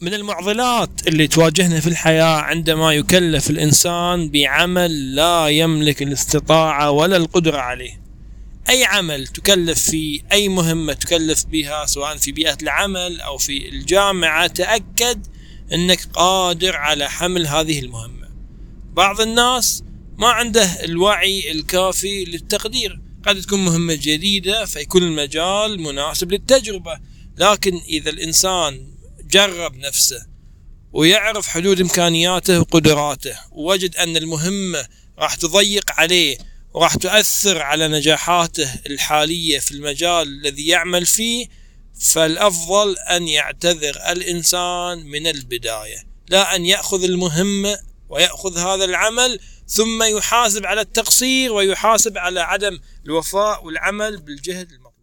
من المعضلات اللي تواجهنا في الحياة عندما يكلف الإنسان بعمل لا يملك الاستطاعة ولا القدرة عليه. أي عمل تكلف فيه أي مهمة تكلف بها سواء في بيئة العمل أو في الجامعة تأكد أنك قادر على حمل هذه المهمة. بعض الناس ما عنده الوعي الكافي للتقدير. قد تكون مهمة جديدة فيكون المجال مناسب للتجربة. لكن إذا الإنسان جرب نفسه ويعرف حدود إمكانياته وقدراته ووجد أن المهمة راح تضيق عليه وراح تؤثر على نجاحاته الحالية في المجال الذي يعمل فيه فالأفضل أن يعتذر الإنسان من البداية لا أن يأخذ المهمة ويأخذ هذا العمل ثم يحاسب على التقصير ويحاسب على عدم الوفاء والعمل بالجهد المطلوب.